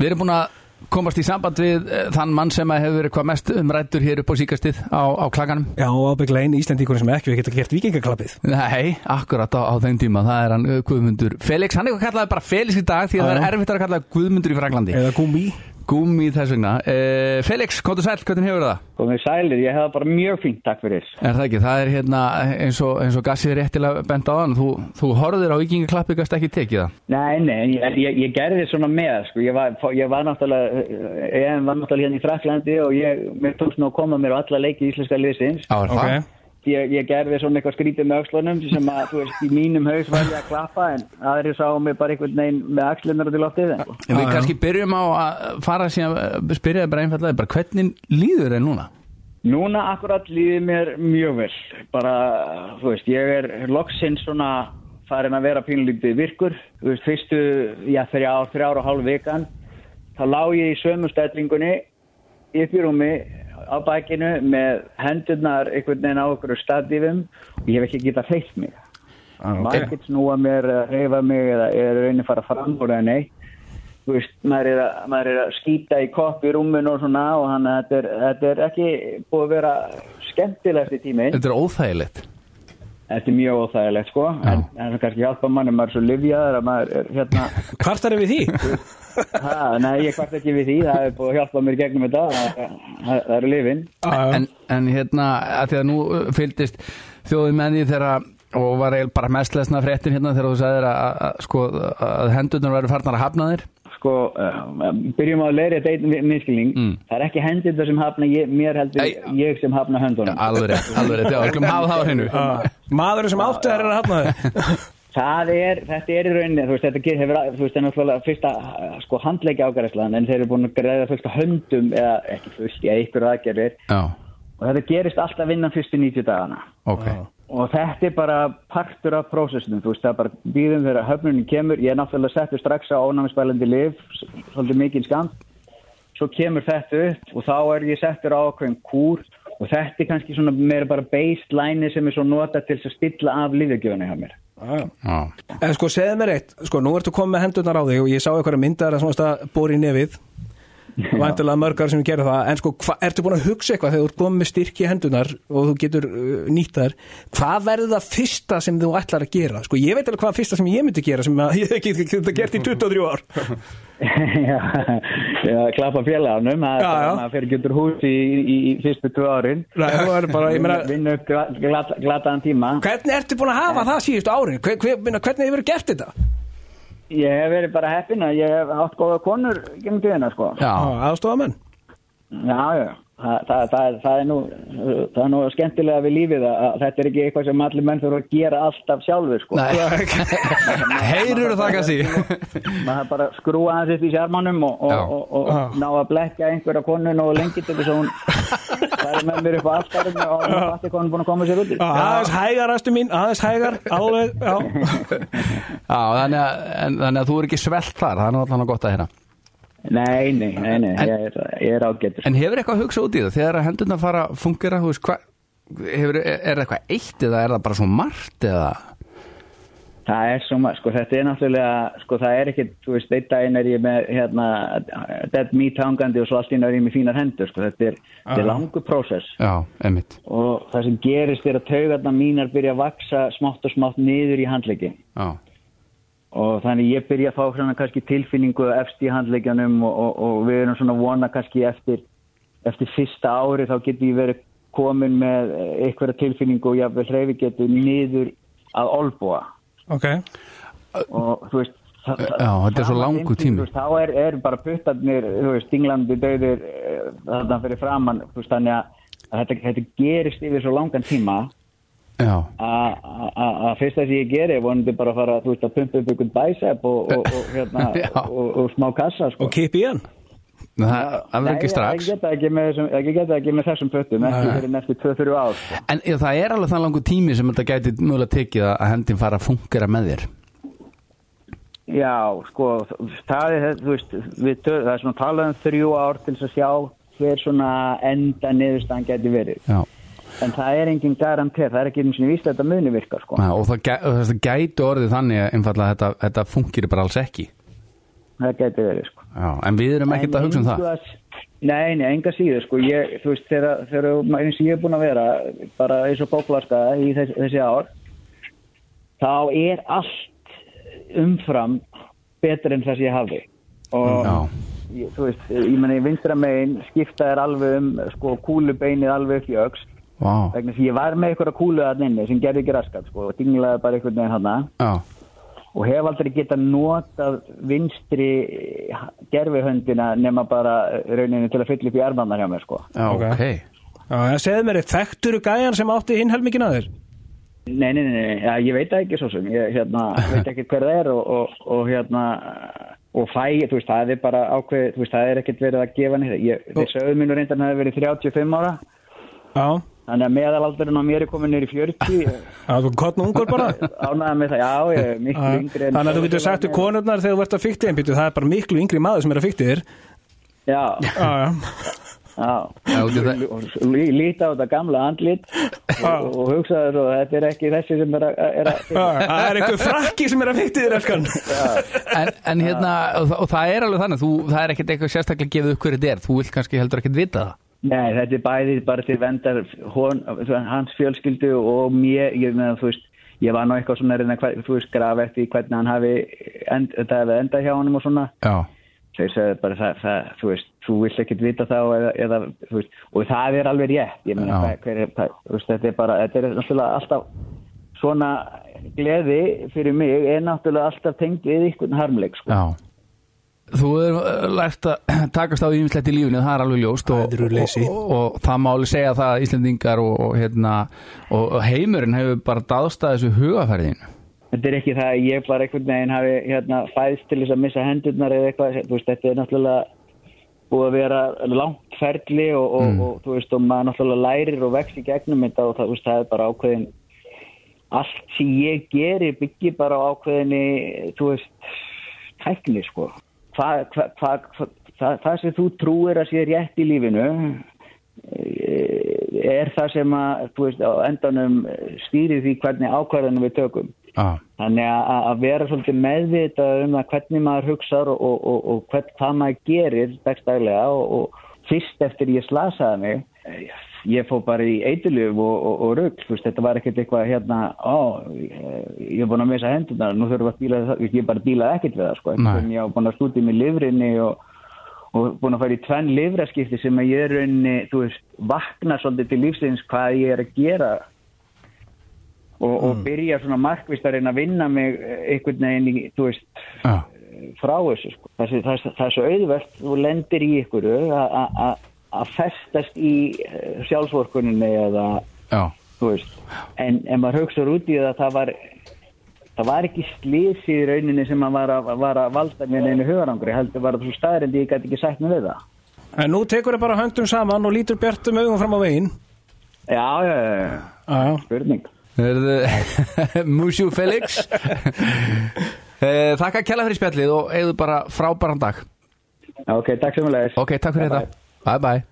Við erum búin að komast í samband við eh, þann mann sem að hefur verið hvað mest umrættur hér upp á síkastið á, á klaganum Já, og ábyggla einn Íslandíkur sem ekki við geta gert vikingaklappið Nei, akkurat á, á þeim tíma, það er hann uh, Guðmundur Felix, hann er eitthvað kallaði bara Felix í dag því að Já, það er erfitt að kalla Guðmundur í Fraklandi Eða gumi Gúmi þess vegna uh, Felix, komdu sæl, hvernig hefur það? Komið sælir, ég hef það bara mjög fínt, takk fyrir. Er það ekki, það er hérna eins og, eins og gassið réttilega bent á hann þú, þú horfðir á vikingaklappi, gast ekki tekið það Nei, nei, ég, ég, ég gerði svona með, sko, ég var, ég var náttúrulega, ég var náttúrulega hérna í Fraklandi og ég, mér tókst nú að koma mér á alla leiki íslenska liðsins. Já, er það? Ég, ég gerði svona eitthvað skrítið með öxlunum sem að, þú veist, í mínum haus var ég að klappa en aðri sá mig bara einhvern veginn með axlunar til loftið. en, við kannski byrjum á að fara síðan, spyrja þig bara einfallega, bara hvernig líður þér núna? Núna akkurat líði mér mjög vel, bara, þú veist, ég er loksins svona farin að vera pínlítið virkur, þú veist, fyrstu, já, þrjár, þrjár og hálf vikan, þá lá ég í sömu stellingunni upp í rúmi á bækinu með hendurnar einhvern veginn á okkur stadífum og ég hef ekki getað hreyft mig. Maður getur snúa mér eða hreyfa mig eða er raunin fara fram úr eða nei. Þú veist, maður er, að, maður er að skýta í kopp í rúminu og svona og hann, þetta, er, þetta er ekki búið að vera skemmtilegt í tími. Þetta er óþægilegt Þetta er mjög óþægilegt sko, en, en það kannski hjálpa manni, maður er svo livjaður að maður er hérna, Hvartar er við því? ha, nei ég kvart ekki við því, það er búið að hjálpa mér gegnum þetta, það, það, það eru lifin. en, en hérna, að því að nú uh, fylgdist þjóðið því þegar og var eiginlega bara mest lesna fréttin hérna þegar þú sagðir að, að, sko, að hendurnar væri farnar að hafna þér Sko, uh, byrjum að leira þetta einn miskilning, Mm. það er ekki hendurna sem hafna ég, mér heldur Nei. ég sem hafna höndunum. alveg rétt, alveg rétt, já, við skulum hafa það á hennu Maðurinn sem áttu þær er að hafna þér Það er, þetta er í rauninni, þú veist, þetta hefur, þú veist, það er náttúrulega fyrsta, sko, handleiki ágæðislan, en þeir eru búin að greiða fullt af höndum, eða ekki fullt, eða ykkur aðgerðir, já, og þetta gerist alltaf innan fyrstu 90 dagana. ok Og þetta er bara partur af prósessinu, þú veist, það er bara býðum þegar höfnunin kemur, ég er náttúrulega settur strax á ónæmisbælandi liv, svolítið mikið skam, svo kemur þetta upp og þá er ég settur á ákveðin kúr. Og þetta er kannski svona meira bara baseline sem er svo nota til að stilla af lífegjöfuna hjá mér. já, En sko, segðu mér eitt, sko, nú ertu komið með hendurnar á þig og ég sá eitthvað myndar að svona að bóri í nefið Væntulega mörgar sem gerir það En sko, hva, ertu búin að hugsa eitthvað þegar þú ert komið styrki hendunar og þú getur uh, nýtt þær Hvað verður það fyrsta sem þú ætlar að gera? Sko, ég veit alveg hvað fyrsta sem ég myndi gera sem að ég hef ekki gert í 23 ár já, klappa félagarnum, það er fyrir getur hús í, í, í fyrstu tvö árin. Er Vinna upp gla- glata- glataðan tíma. Hvernig ertu búin að hafa það síðustu árin? Hvernig hefur gert þetta? Ég hef verið bara heppin að ég hef átt góða konur gennum tíðina, sko. já, Aðstofamenn Já, já, það, það, það, það, er nú, það er nú skemmtilega við lífið að, að þetta er ekki eitthvað sem allir menn þurfa að gera alltaf sjálfur, sko. nei. Heyrur það kannski? Maður þarf bara að skrúa hans upp í sjarmanum og, og, og, og, ná að blekja einhverja konu nógu lengi til þess að hún færi með mér upp á afstæðinu og hún fatti hvað hún er búin að koma sér út í. Aðeins hægar, aðstu mín, aðeins hægar Alveg, já. Já, þannig að, en, þannig að þú er ekki svelt þar það er náttúrulega gott að hérna Nei, nei, nei, nei, En- ég er, ég er ágættur. en hefur eitthvað að hugsa út í það? Þegar að hendurnar fara að fungera þú veist, hva, hefur, er, er það eitthvað eitt eða er það bara svo margt eða Það er svo maður, sko, þetta er náttúrulega, sko, það er ekki, þú veist, einn daginn er ég með, hérna, dead meat hangandi og svo allt í náður ég með fínar hendur, sko, þetta er, er langu prósess. Já, einmitt. Og það sem gerist er að taugarna mínar byrja að vaksa smátt og smátt niður í handlegin já, og þannig ég byrja að fá svona kannski tilfinningu efst í handleikjanum og, og, og við erum svona vona kannski eftir, eftir fyrsta ári þá getur ég verið komin með einhverja tilfinningu og jáfnvel hreyfi getur niður að olbúa Ok og þú veist það- Já, þetta er svo einhvern, tími. þú veist, þá er, er bara puttarnir þú veist, stinglandi döðir þarna fyrir framann þú veist, þannig að, þetta, þetta gerist yfir svo langan tíma já, að að- að sem ég geri er vonandi bara að fara þú veist, að pumpa upp einhvern bæsep og, og, og, hérna, og, og smá kassa sko. Og kipp í hann það, það verður ekki Nei, strax ég þessum, ég geta ekki með þessum puttum ekki fyrir næstu 2-3 ár sko. En já, það er alveg þann langur tími sem þetta gæti mögulega tekið að hendin fara að fungera með þér Já, sko, það er, þú veist, við, það er svona talað um þrjú ár til þess að sjá hver svona enda niðurstaðan geti verið. Já, En það er engin garantér, það er ekki eins og að þetta muni virka, sko. Já, og það, það gæti orðið þannig að þetta, þetta fungir bara alls ekki það geti verið sko. Já, en við erum ekkert að hugsa um það. að- Nei, nei, enga síður sko. Ég, þú veist, þegar, þegar eins ég er búin að vera bara eins og bóklarska í þess, þessi ár þá er allt umfram betur en það sem ég hafi og Já, ég, þú veist, ég meni vinstra megin skipta er alveg um sko kúlubeinið alveg upp í öxt vá, vegna því ég var með einhverja kúlu að inni sem gerði ekki raskat sko og dinglaði bara einhvern veginn hana já, og hef aldrei getað notað vinstri gerfihöndina nema bara rauninu til að fylla upp í ermannar hjá mér sko. já, Ok. ok Já, en segðu mér, þekkturu gæjan sem átti hinn helmingin að þér? Nei, nei, nei, nei, ja, ég veit ekki svo sem, ég hérna, veit ekki hver það er og, og, og hérna, og fæ, þú veist, það er bara ákveð, þú veist, það er ekkert verið að gefa nýtt, ég, þessi auðminu reyndan hefur verið 35 ára, Já, þannig að meðalaldurinn á mér er komin nýri 40, það var kottn ungur bara. Ánæða með það, já, ég er miklu yngri en... Þannig að þú getur sagt við konurnar þegar þú ert að fykti einn það er bara miklu yngri maður sem er að fykti þér. Já, Já, já. Já, Já, út í það- og lí- líta á þetta gamla andlit og, og hugsaðu svo, þetta er ekki þessi sem er að, er að Já, Það er einhver frakki sem er að fykti þér elskan. En, en hérna, og, það- og það er alveg þannig þú, það er ekkert eitthvað sérstaklega gefið upp hverju þetta er þú vilt kannski heldur ekkert vita það Nei, þetta er bæði bara til vendar hon, hans fjölskyldu og mér, ég meina, þú veist, ég var nú eitthvað svona, reyna, þú veist, graf eftir hvernig hann hafi, end, þetta hefði endað hjá honum og svona. Já, Þeir sagði bara það, það þú veist, þú vill ekkert vita þá eða, eða þú veist, og það er alveg rétt, ég meina, hver, er- þú veist, þetta er bara, þetta er náttúrulega alltaf svona gleði fyrir mig er náttúrulega alltaf tengd við einhvern harmleik, sko. já Þú er lært að takast á ímislegt í lífinu, það er alveg ljóst og, og, og, og það máli segja það að Íslendingar og, og, hérna, og heimurinn hefur bara dáðst að þessu hugafærðinu Þetta er ekki það að ég bara einhvern veginn hafi hérna, fæðst til þess að missa hendurnar eða eitthvað, þú veist, þetta er náttúrulega búið að vera langt ferli og, og, og þú veist, og maður náttúrulega lærir og vex í gegnum þetta og það, þú veist, það er bara ákveðin allt sem ég geri byggi bara á ákveðinni, þú veist, tækni, sko. Hvað hva, hva, hva, það, það sem þú trúir að sé rétt í lífinu eh, er það sem að, veist, endanum stýrir því hvernig ákvarðanum við tökum. Já, Þannig að, að vera svolítið meðvitað um það hvernig maður hugsar og, og, og, og hvern, hvað maður gerir dagstælega og, og fyrst eftir ég slasaði mig, eh, ég fór bara í eituljöf og, og, og veist, þetta var ekkert eitthvað hérna, ó, ég, er búin að missa hendunar, nú þurfum við að bíla það, ég bara bílaði ekkert við það, sko, en ég var búin að stúti með livrinni og, og búin að fara í tvenn livraskipti sem að ég er raunni, þú veist, vakna svolítið til lífsins hvað ég er að gera og, og byrja svona markvist að reyna að vinna mig eh, einhvern veginn í, þú veist, já, frá þessu sko. svo auðvelt þú lendir í ykkur að festast í eh, sjálfsvorkuninni eða já, þú veist, en, en maður hugsaður út í það það var það var ekki slisi í rauninni sem að var að, var að valda mér einu hugarangri heldur var það svo staðrendi ég gæti ekki mér við það. En nú tekur þið bara höndum saman og lítur bjartum augum fram á veginn. Já, já, já, já, spurning. Mushu Felix. Eh, Þakka kjalla fyrir spjallið og eigðu bara frábæran dag. Ok, takk sem við leiðis Ok, takk fyrir þetta Bye bye